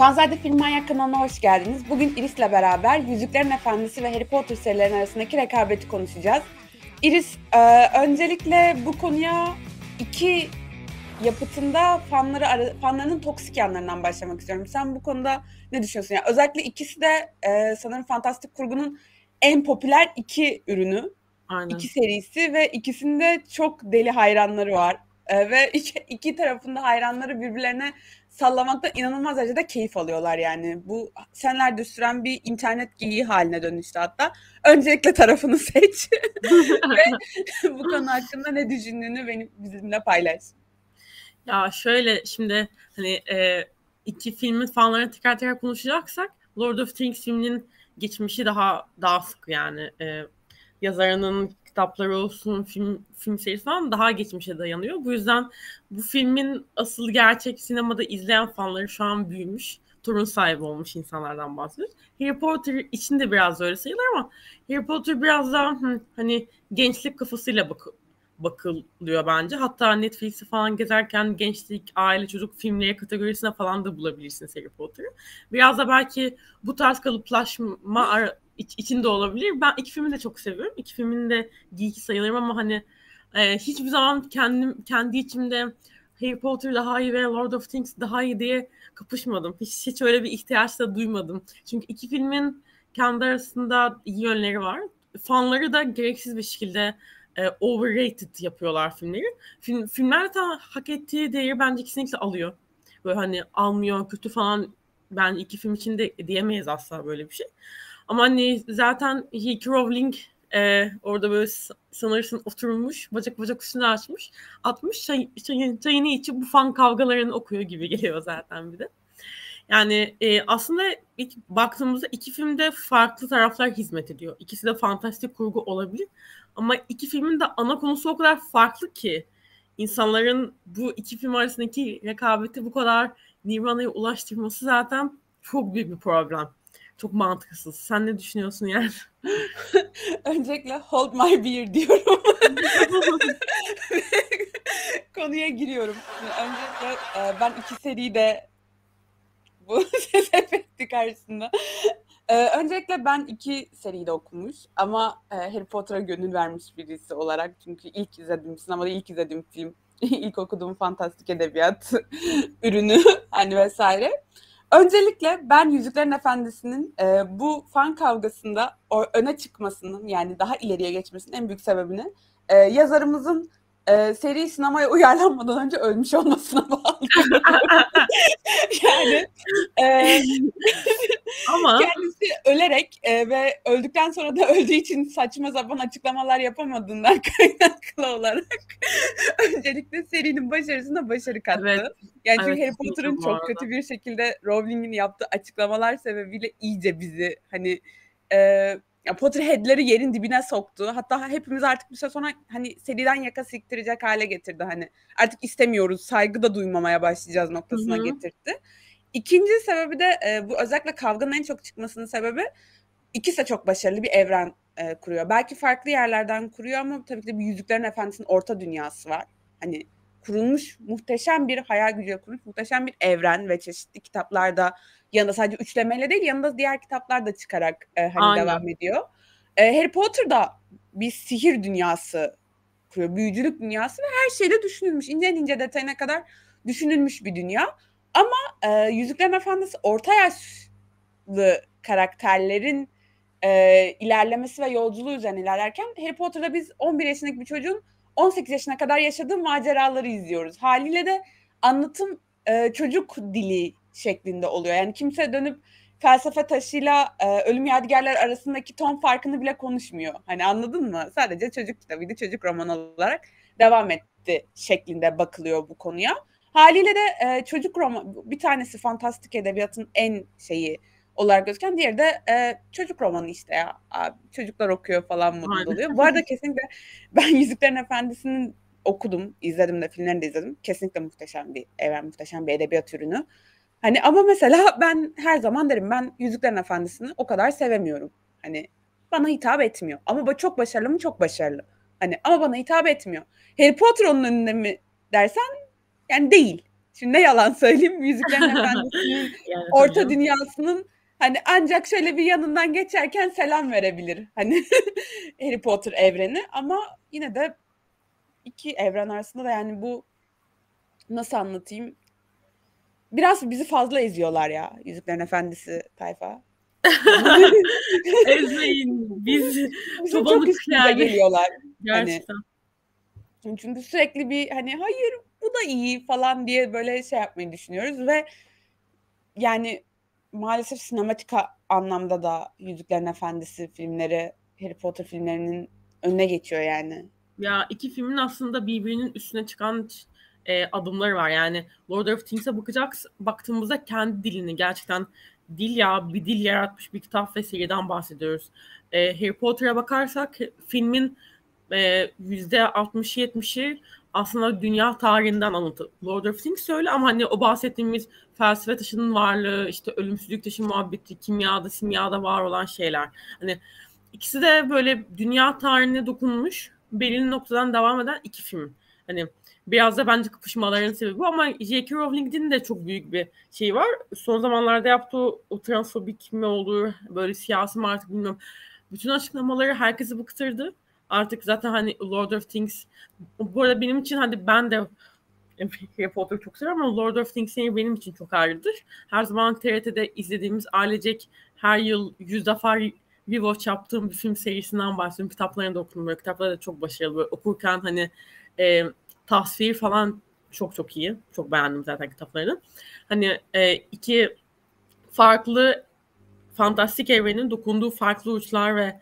Fanzade Film Manyak kanalına hoş geldiniz. Bugün Iris'le beraber Yüzüklerin Efendisi ve Harry Potter serilerinin arasındaki rekabeti konuşacağız. Iris, e, öncelikle bu konuya iki yapıtında fanları fanlarının toksik yanlarından başlamak istiyorum. Sen bu konuda ne düşünüyorsun? Yani özellikle ikisi de e, sanırım fantastik kurgunun en popüler iki ürünü. Aynen. iki serisi ve ikisinde çok deli hayranları var. E, ve iki, iki tarafında hayranları birbirlerine sallamakta inanılmaz derecede keyif alıyorlar yani. Bu senlerde süren bir internet geyiği haline dönüştü hatta. Öncelikle tarafını seç ve bu konu hakkında ne düşündüğünü benim bizimle paylaş. Ya şöyle şimdi hani e, iki filmin fanlarına tekrar tekrar konuşacaksak Lord of the Rings filminin geçmişi daha daha sık yani e, yazarının kitapları olsun, film film serisi falan daha geçmişe dayanıyor. Bu yüzden bu filmin asıl gerçek sinemada izleyen fanları şu an büyümüş. Torun sahibi olmuş insanlardan bahsediyoruz. Harry Potter için de biraz öyle sayılır ama Harry Potter biraz daha hı, hani gençlik kafasıyla bak bakılıyor bence. Hatta Netflix'i falan gezerken gençlik, aile, çocuk filmleri kategorisine falan da bulabilirsiniz Harry Potter'ı. Biraz da belki bu tarz kalıplaşma ara, iç, içinde olabilir. Ben iki filmi de çok seviyorum. İki filmin de geeki sayılırım ama hani e, hiçbir zaman kendim kendi içimde Harry Potter daha iyi ve Lord of the Rings daha iyi diye kapışmadım. Hiç, hiç öyle bir ihtiyaç da duymadım. Çünkü iki filmin kendi arasında iyi yönleri var. Fanları da gereksiz bir şekilde e, overrated yapıyorlar filmleri. Film, filmler de hak ettiği değeri bence kesinlikle alıyor. Böyle hani almıyor, kötü falan ben iki film için de diyemeyiz asla böyle bir şey. Ama hani zaten J.K. Rowling e, orada böyle sanırsın oturmuş, bacak bacak üstüne açmış, atmış çay, çayın, çayını içip bu fan kavgalarını okuyor gibi geliyor zaten bir de. Yani e, aslında ilk baktığımızda iki filmde farklı taraflar hizmet ediyor. İkisi de fantastik kurgu olabilir. Ama iki filmin de ana konusu o kadar farklı ki insanların bu iki film arasındaki rekabeti bu kadar Nirvana'ya ulaştırması zaten çok büyük bir problem. Çok mantıksız. Sen ne düşünüyorsun yani? Öncelikle hold my beer diyorum. Konuya giriyorum. Öncelikle e, ben iki seriyi de bu ses efekti karşısında. Ee, öncelikle ben iki seriyi de okumuş ama e, Harry Potter'a gönül vermiş birisi olarak çünkü ilk izlediğim sinemada ilk izlediğim film, ilk okuduğum fantastik edebiyat ürünü hani vesaire. Öncelikle ben Yüzüklerin Efendisi'nin e, bu fan kavgasında o, öne çıkmasının yani daha ileriye geçmesinin en büyük sebebini e, yazarımızın e, seri sinemaya uyarlanmadan önce ölmüş olmasına bağlı. yani e, ama kendisi ölerek e, ve öldükten sonra da öldüğü için saçma sapan açıklamalar yapamadığından kaynaklı olarak öncelikle serinin başarısına başarı kattı. Evet. Yani çünkü evet, Harry Potter'ın çok kötü bir şekilde Rowling'in yaptığı açıklamalar sebebiyle iyice bizi hani e, ya Potterhead'leri yerin dibine soktu. Hatta hepimiz artık bir süre sonra hani seriden yaka siktirecek hale getirdi hani. Artık istemiyoruz, saygı da duymamaya başlayacağız noktasına Hı-hı. getirdi. İkinci sebebi de e, bu özellikle kavganın en çok çıkmasının sebebi ikisi de çok başarılı bir evren e, kuruyor. Belki farklı yerlerden kuruyor ama tabii ki de bir Yüzüklerin Efendisi'nin orta dünyası var. Hani kurulmuş muhteşem bir hayal gücüyle kurulmuş muhteşem bir evren ve çeşitli kitaplarda yanında sadece üçlemeyle değil yanında diğer kitaplar da çıkarak e, hani Aynen. devam ediyor. E, Harry Potter da bir sihir dünyası kuruyor. Büyücülük dünyası ve her şeyde düşünülmüş. ince ince detayına kadar düşünülmüş bir dünya. Ama e, Yüzüklerin Efendisi orta yaşlı karakterlerin e, ilerlemesi ve yolculuğu üzerine ilerlerken Harry Potter'da biz 11 yaşındaki bir çocuğun 18 yaşına kadar yaşadığı maceraları izliyoruz. Haliyle de anlatım e, çocuk dili şeklinde oluyor. Yani kimse dönüp felsefe taşıyla e, ölüm yadigarlar arasındaki ton farkını bile konuşmuyor. Hani anladın mı? Sadece çocuk kitabıydı, çocuk romanı olarak devam etti şeklinde bakılıyor bu konuya. Haliyle de e, çocuk roman bir tanesi fantastik edebiyatın en şeyi olarak gözüken diğeri de e, çocuk romanı işte ya. Abi, çocuklar okuyor falan mutlu oluyor. Bu arada kesinlikle ben Yüzüklerin Efendisi'nin okudum, izledim de filmlerini de izledim. Kesinlikle muhteşem bir evren, muhteşem bir edebiyat ürünü. Hani ama mesela ben her zaman derim ben Yüzüklerin Efendisi'ni o kadar sevemiyorum. Hani bana hitap etmiyor. Ama çok başarılı mı? Çok başarılı. Hani ama bana hitap etmiyor. Harry Potter onun önünde mi dersen yani değil. Şimdi ne yalan söyleyeyim Yüzüklerin Efendisi'nin yani, orta dünyasının hani ancak şöyle bir yanından geçerken selam verebilir. Hani Harry Potter evreni ama yine de iki evren arasında da yani bu nasıl anlatayım? Biraz bizi fazla eziyorlar ya Yüzüklerin Efendisi tayfa. Ezmeyin. Biz üstümüze yani. geliyorlar. Hani Gerçekten. Hani, çünkü sürekli bir hani hayır bu da iyi falan diye böyle şey yapmayı düşünüyoruz ve yani maalesef sinematik anlamda da Yüzüklerin Efendisi filmleri Harry Potter filmlerinin önüne geçiyor yani. Ya iki filmin aslında birbirinin üstüne çıkan e, adımları var. Yani Lord of Things'e bakacağız, baktığımızda kendi dilini gerçekten dil ya bir dil yaratmış bir kitap ve seriden bahsediyoruz. E, Harry Potter'a bakarsak filmin e, yüzde 60-70'i aslında dünya tarihinden alıntı. Lord of Things öyle ama hani o bahsettiğimiz felsefe taşının varlığı, işte ölümsüzlük taşı muhabbeti, kimyada, simyada var olan şeyler. Hani ikisi de böyle dünya tarihine dokunmuş, belirli noktadan devam eden iki film. Hani biraz da bence kapışmaların sebebi bu ama J.K. Rowling'in de çok büyük bir şey var. Son zamanlarda yaptığı o transfobik mi olur, böyle siyasi mi artık bilmiyorum. Bütün açıklamaları herkesi bıktırdı. Artık zaten hani Lord of Things bu arada benim için hani ben de Harry Potter'ı çok seviyorum ama Lord of Things benim için çok ayrıdır. Her zaman TRT'de izlediğimiz ailecek her yıl yüz defa rewatch yaptığım bir film serisinden bahsediyorum. Kitaplarını da okudum. Böyle. Kitapları da çok başarılı. Böyle okurken hani e, tasvir falan çok çok iyi. Çok beğendim zaten kitaplarını. Hani e, iki farklı fantastik evrenin dokunduğu farklı uçlar ve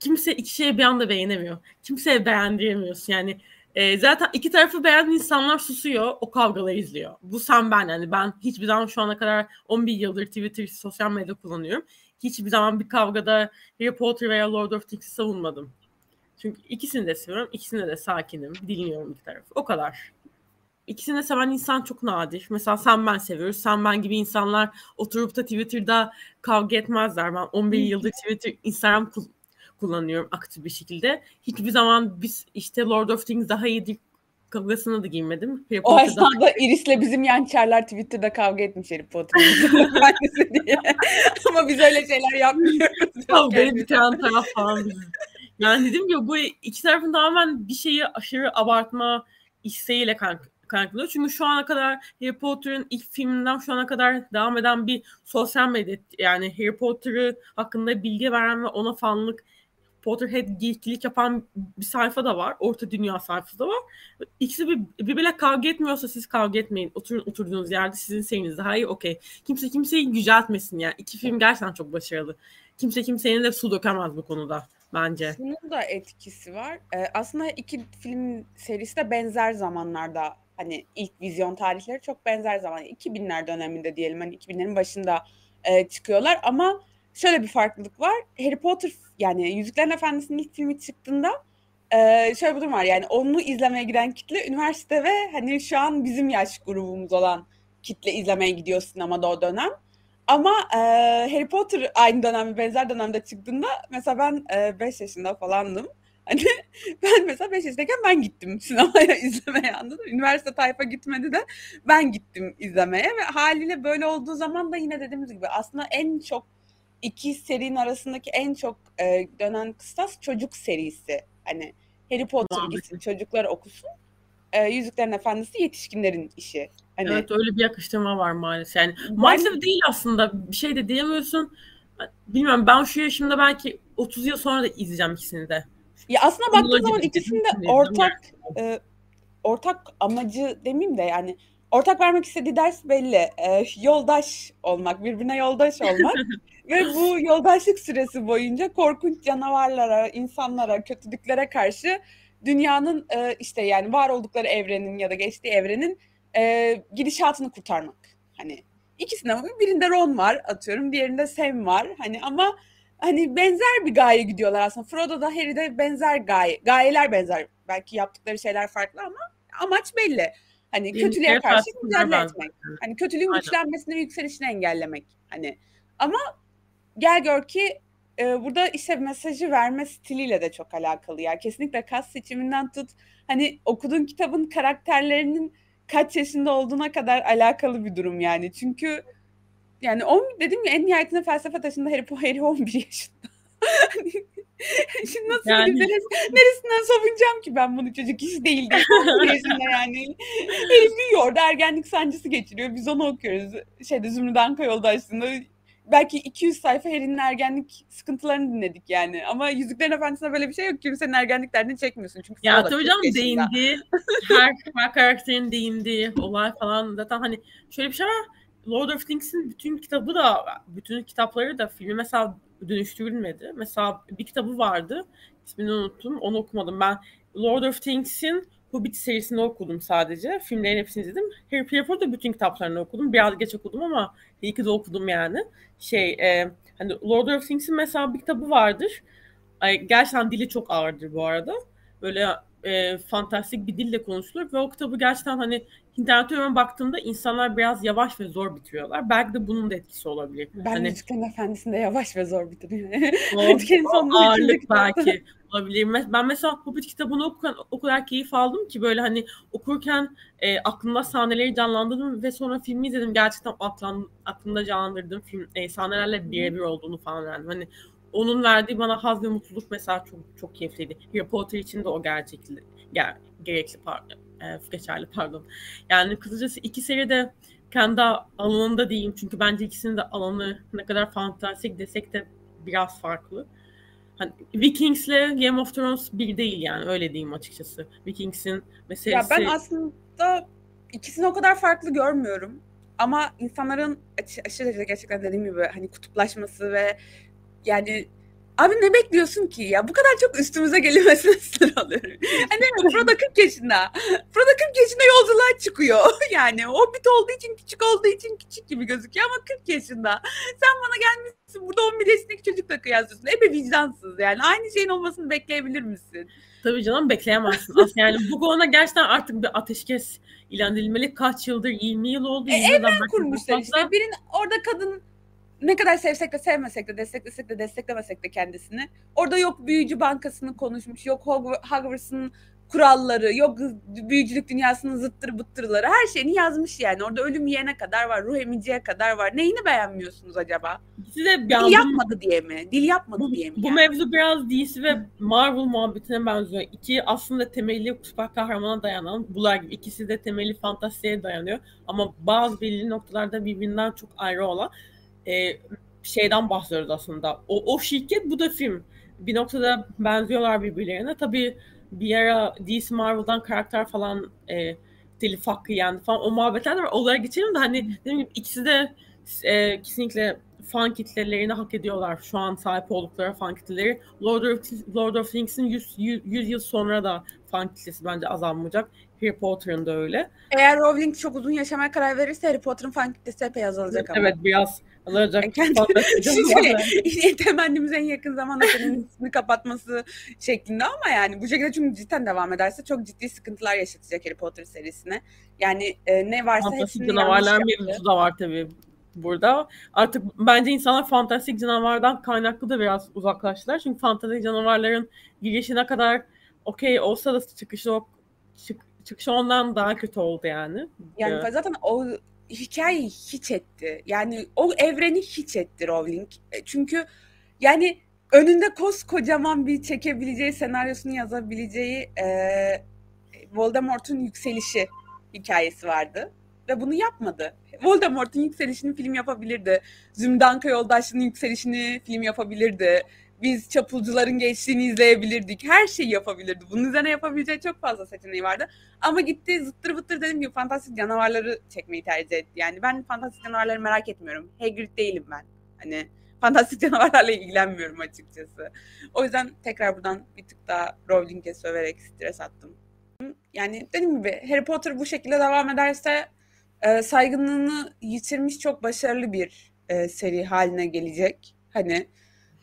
kimse iki şeyi bir anda beğenemiyor. Kimseye beğendiremiyorsun. Yani e, zaten iki tarafı beğenen insanlar susuyor. O kavgaları izliyor. Bu sen ben yani. Ben hiçbir zaman şu ana kadar 11 yıldır Twitter, sosyal medya kullanıyorum. Hiçbir zaman bir kavgada Harry Potter veya Lord of the Rings'i savunmadım. Çünkü ikisini de seviyorum. İkisine de sakinim. Dinliyorum iki tarafı. O kadar. İkisini de seven insan çok nadir. Mesela sen ben seviyoruz. Sen ben gibi insanlar oturup da Twitter'da kavga etmezler. Ben 11 yıldır Twitter, Instagram kullanıyorum aktif bir şekilde. Hiçbir zaman biz işte Lord of Things daha iyi kavgasına da girmedim. Harry o esnada. Iris'le bizim yançerler Twitter'da kavga etmiş Harry Potter'ın diye. Ama biz öyle şeyler yapmıyoruz. Kavgayı bitiren taraf falan biz. Yani dedim ki bu iki tarafın tamamen bir şeyi aşırı abartma isteğiyle kaynaklanıyor. Çünkü şu ana kadar Harry Potter'ın ilk filminden şu ana kadar devam eden bir sosyal medya yani Harry Potter'ı hakkında bilgi veren ve ona fanlık Potterhead geeklik yapan bir sayfa da var. Orta Dünya sayfası da var. İkisi bir, birbirle kavga etmiyorsa siz kavga etmeyin. Oturun oturduğunuz yerde sizin seriniz daha iyi okey. Kimse kimseyi yüceltmesin yani. İki film gerçekten çok başarılı. Kimse kimsenin de su dökemez bu konuda bence. Bunun da etkisi var. Ee, aslında iki film serisi de benzer zamanlarda hani ilk vizyon tarihleri çok benzer zaman. 2000'ler döneminde diyelim hani 2000'lerin başında e, çıkıyorlar ama şöyle bir farklılık var. Harry Potter yani Yüzüklerin Efendisi'nin ilk filmi çıktığında e, şöyle bir durum var. Yani onu izlemeye giden kitle üniversite ve hani şu an bizim yaş grubumuz olan kitle izlemeye gidiyor sinemada o dönem. Ama e, Harry Potter aynı dönem benzer dönemde çıktığında mesela ben 5 e, yaşında falandım. Hani ben mesela 5 yaşındayken ben gittim sinemaya izlemeye anladın Üniversite tayfa gitmedi de ben gittim izlemeye ve haliyle böyle olduğu zaman da yine dediğimiz gibi aslında en çok iki serinin arasındaki en çok e, dönen kıstas çocuk serisi. Hani Harry Potter gitsin çocuklar okusun. E, Yüzüklerin Efendisi yetişkinlerin işi. Hani, evet öyle bir yakıştırma var maalesef. Yani ben, maalesef değil aslında. Bir şey de diyemiyorsun. Bilmiyorum ben şu yaşımda belki 30 yıl sonra da izleyeceğim ikisini de. Ya aslında baktığın zaman ikisinin de ortak e, ortak amacı demeyeyim de yani ortak vermek istediği ders belli. E, yoldaş olmak, birbirine yoldaş olmak. Ve bu yoldaşlık süresi boyunca korkunç canavarlara, insanlara, kötülüklere karşı dünyanın e, işte yani var oldukları evrenin ya da geçtiği evrenin e, gidişatını kurtarmak. Hani ikisinde birinde Ron var atıyorum, diğerinde Sam var. Hani ama hani benzer bir gaye gidiyorlar aslında. Frodo da Harry de benzer gaye. Gayeler benzer. Belki yaptıkları şeyler farklı ama amaç belli. Hani kötülüğe karşı mücadele etmek. Hani kötülüğün Aynen. güçlenmesini ve yükselişini engellemek. Hani ama gel gör ki e, burada işte mesajı verme stiliyle de çok alakalı ya. Kesinlikle kas seçiminden tut hani okuduğun kitabın karakterlerinin kaç yaşında olduğuna kadar alakalı bir durum yani. Çünkü yani on, dedim ya en nihayetinde felsefe taşında Harry, Harry 11 yaşında. Şimdi nasıl yani... gidip neresinden savunacağım ki ben bunu çocuk iş değil diye yani. Herif büyüyor orada ergenlik sancısı geçiriyor. Biz onu okuyoruz. Şeyde Zümrüt Anka aslında belki 200 sayfa Harry'nin ergenlik sıkıntılarını dinledik yani. Ama Yüzüklerin Efendisi'nde böyle bir şey yok. Kimsenin ergenlik derdini çekmiyorsun. Çünkü ya tabii canım değindi. her, her karakterin değindiği olay falan. Zaten hani şöyle bir şey var. Lord of Things'in bütün kitabı da bütün kitapları da filmi mesela dönüştürülmedi. Mesela bir kitabı vardı. İsmini unuttum. Onu okumadım. Ben Lord of Things'in Hobbit serisini okudum sadece. Filmlerin hepsini izledim. Harry Potter'da bütün kitaplarını okudum. Biraz geç okudum ama iyi ki de okudum yani. Şey, e, hani Lord of Things'in mesela bir kitabı vardır. Ay, gerçekten dili çok ağırdır bu arada. Böyle e, fantastik bir dille konuşulur ve o kitabı gerçekten hani internete baktığımda insanlar biraz yavaş ve zor bitiriyorlar. Belki de bunun da etkisi olabilir. Ben hani, Yüzüklerin Efendisi'nde yavaş ve zor bitiriyor. O, o ağırlık belki olabilir. Ben mesela Hobbit kitabını okurken o kadar keyif aldım ki böyle hani okurken e, aklımda sahneleri canlandırdım ve sonra filmi izledim. Gerçekten aklımda canlandırdığım film e, sahnelerle birebir olduğunu falan verdim. Hani onun verdiği bana haz ve mutluluk mesela çok çok keyifliydi. Harry Potter için de o gerçekli, ger, gerekli pardon, e, geçerli pardon. Yani kısacası iki seri de kendi alanında diyeyim çünkü bence ikisinin de alanı ne kadar fantastik desek de biraz farklı. Hani Vikings'le Game of Thrones bir değil yani öyle diyeyim açıkçası. Vikings'in meselesi... Ya ben aslında ikisini o kadar farklı görmüyorum. Ama insanların aşırı derecede gerçekten dediğim gibi hani kutuplaşması ve yani Abi ne bekliyorsun ki ya? Bu kadar çok üstümüze gelemesine sinir oluyorum. Hani Frodo 40 yaşında. Frodo 40 yaşında yolculuğa çıkıyor. Yani o bit olduğu için küçük olduğu için küçük gibi gözüküyor ama 40 yaşında. Sen bana gelmişsin burada 11 yaşındaki çocukla kıyaslıyorsun. Ebe vicdansız yani. Aynı şeyin olmasını bekleyebilir misin? Tabii canım bekleyemezsin. Aslında yani bu konuda gerçekten artık bir ateşkes ilan edilmeli. Kaç yıldır? 20 yıl oldu. E, evren kurmuşlar işte. Birinin orada kadın ne kadar sevsek de sevmesek de desteklesek de desteklemesek de kendisini. Orada yok büyücü bankasını konuşmuş, yok Hogwarts'ın kuralları, yok büyücülük dünyasının zıttır bıttırları her şeyini yazmış yani. Orada ölüm yiyene kadar var, ruh emiciye kadar var. Neyini beğenmiyorsunuz acaba? Size Dil yapmadı diye mi? Dil yapmadı bu, diye mi? Bu yani? mevzu biraz DC ve Marvel muhabbetine benziyor. İki aslında temeli süper kahramana dayanan bular gibi. İkisi de temeli fantastiğe dayanıyor. Ama bazı belirli noktalarda birbirinden çok ayrı olan e, şeyden bahsediyoruz aslında. O, o şirket bu da film. Bir noktada benziyorlar birbirlerine. Tabii bir ara DC Marvel'dan karakter falan e, telif hakkı yendi falan o muhabbetler de var. Olaya geçelim de hani dediğim gibi ikisi de e, kesinlikle fan kitlelerini hak ediyorlar. Şu an sahip oldukları fan kitleleri. Lord of, Lord of Things'in 100, 100, 100 yıl sonra da fan kitlesi bence azalmayacak. Harry Potter'ın da öyle. Eğer Rowling çok uzun yaşamaya karar verirse Harry Potter'ın fan kitlesi epey azalacak ama. Evet biraz alacak. Kendi temennimiz en yakın zamanda senin kapatması şeklinde ama yani bu şekilde çünkü cidden devam ederse çok ciddi sıkıntılar yaşatacak Harry Potter serisine. Yani e, ne varsa Fantastik hepsini canavarlar mevzusu da var tabii burada. Artık bence insanlar fantastik canavardan kaynaklı da biraz uzaklaştılar. Çünkü fantastik canavarların girişine kadar okey olsa da çıkışı çık, çıkışı ondan daha kötü oldu yani. Yani ee, zaten o hikayeyi hiç etti. Yani o evreni hiç etti Rowling. E, çünkü yani önünde koskocaman bir çekebileceği, senaryosunu yazabileceği e, Voldemort'un yükselişi hikayesi vardı. Ve bunu yapmadı. Voldemort'un yükselişini film yapabilirdi. Zümdanka yoldaşlığının yükselişini film yapabilirdi biz çapulcuların geçtiğini izleyebilirdik. Her şeyi yapabilirdi. Bunun üzerine yapabileceği çok fazla seçeneği vardı. Ama gitti zıttır bıttır dediğim gibi fantastik canavarları çekmeyi tercih etti. Yani ben fantastik canavarları merak etmiyorum. Hagrid değilim ben. Hani fantastik canavarlarla ilgilenmiyorum açıkçası. O yüzden tekrar buradan bir tık daha Rowling'e söverek stres attım. Yani dediğim gibi Harry Potter bu şekilde devam ederse e, saygınlığını yitirmiş çok başarılı bir e, seri haline gelecek. Hani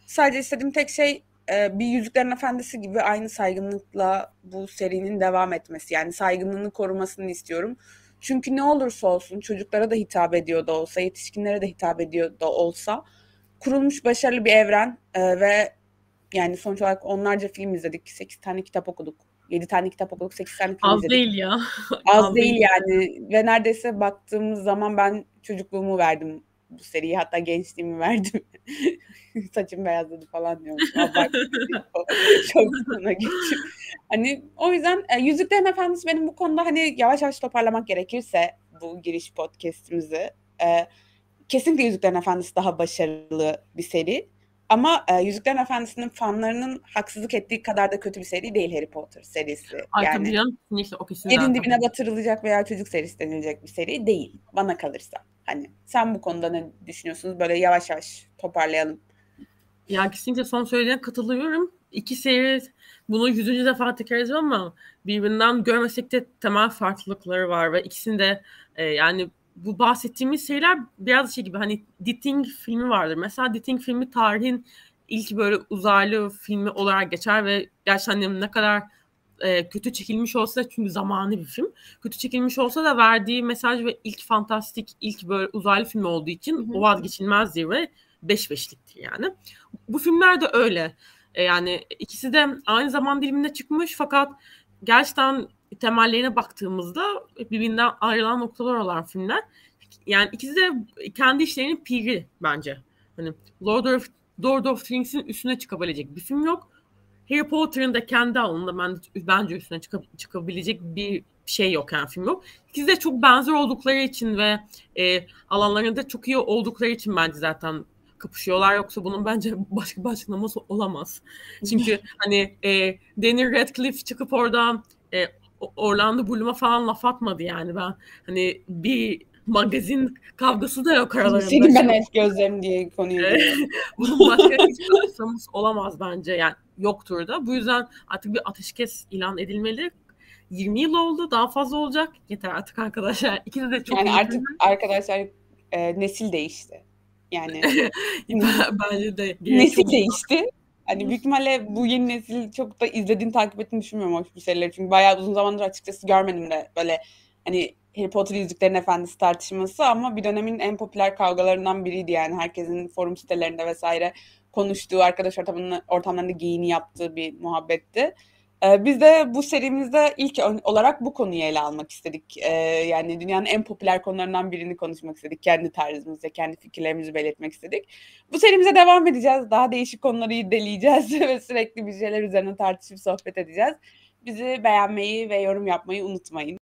Sadece istediğim tek şey e, bir Yüzüklerin Efendisi gibi aynı saygınlıkla bu serinin devam etmesi. Yani saygınlığını korumasını istiyorum. Çünkü ne olursa olsun çocuklara da hitap ediyor da olsa, yetişkinlere de hitap ediyor da olsa kurulmuş başarılı bir evren e, ve yani sonuç olarak onlarca film izledik, 8 tane kitap okuduk. 7 tane kitap okuduk, 8 tane film Az izledik. değil ya. Az, Az değil yani. Ve neredeyse baktığımız zaman ben çocukluğumu verdim bu seriyi. Hatta gençliğimi verdim. Saçım beyazladı falan diyormuş. Çok sana geçim. Hani o yüzden e, Yüzüklerin Efendisi benim bu konuda hani yavaş yavaş toparlamak gerekirse bu giriş podcast'imizi e, kesinlikle Yüzüklerin Efendisi daha başarılı bir seri. Ama e, Yüzüklerin Efendisi'nin fanlarının haksızlık ettiği kadar da kötü bir seri değil Harry Potter serisi. Ay, yani canım, o yerin dibine batırılacak veya çocuk serisi denilecek bir seri değil bana kalırsa. Hani sen bu konuda ne düşünüyorsunuz? Böyle yavaş yavaş toparlayalım. Ya kesinlikle son söylediğine katılıyorum. İki seri bunu yüzüncü defa tekrar ediyorum ama birbirinden görmesek de temel farklılıkları var ve ikisinde e, yani bu bahsettiğimiz şeyler biraz şey gibi hani The Thing filmi vardır. Mesela The Thing filmi tarihin ilk böyle uzaylı filmi olarak geçer ve gerçekten hani ne kadar e, kötü çekilmiş olsa çünkü zamanı bir film. Kötü çekilmiş olsa da verdiği mesaj ve ilk fantastik, ilk böyle uzaylı film olduğu için Hı-hı. o vazgeçilmezdir ve beş beşliktir yani. Bu filmler de öyle. E, yani ikisi de aynı zaman diliminde çıkmış fakat gerçekten temellerine baktığımızda birbirinden ayrılan noktalar olan filmler. Yani ikisi de kendi işlerinin piri bence. Hani Lord of Lord of the Rings'in üstüne çıkabilecek bir film yok. Harry Potter'ın da kendi alanında ben, bence üstüne çıkab- çıkabilecek bir şey yok yani film yok. İkisi de çok benzer oldukları için ve e, alanlarında çok iyi oldukları için bence zaten kapışıyorlar yoksa bunun bence başka bir açıklaması olamaz. Çünkü hani e, Daniel Radcliffe çıkıp oradan e, Orlando Bloom'a falan laf atmadı yani ben hani bir magazin kavgası da yok aralarında. Senin ben et gözlerim diye konuyu Bunun başka hiçbir açıklaması olamaz bence yani yoktur da. Bu yüzden artık bir ateşkes ilan edilmeli. 20 yıl oldu daha fazla olacak. Yeter artık arkadaşlar. İkisi de çok Yani artık mi? arkadaşlar e, nesil değişti. Yani bence de nesil değişti. Hani büyük ihtimalle bu yeni nesil çok da izlediğini takip ettiğini düşünmüyorum hoş bir serileri. Çünkü bayağı uzun zamandır açıkçası görmedim de böyle hani Harry Potter Yüzüklerin Efendisi tartışması ama bir dönemin en popüler kavgalarından biriydi yani. Herkesin forum sitelerinde vesaire konuştuğu, arkadaş ortamında, ortamlarında giyini yaptığı bir muhabbetti. Ee, biz de bu serimizde ilk olarak bu konuyu ele almak istedik. Ee, yani dünyanın en popüler konularından birini konuşmak istedik. Kendi tarzımızda, kendi fikirlerimizi belirtmek istedik. Bu serimize devam edeceğiz. Daha değişik konuları irdeleyeceğiz ve sürekli bir şeyler üzerine tartışıp sohbet edeceğiz. Bizi beğenmeyi ve yorum yapmayı unutmayın.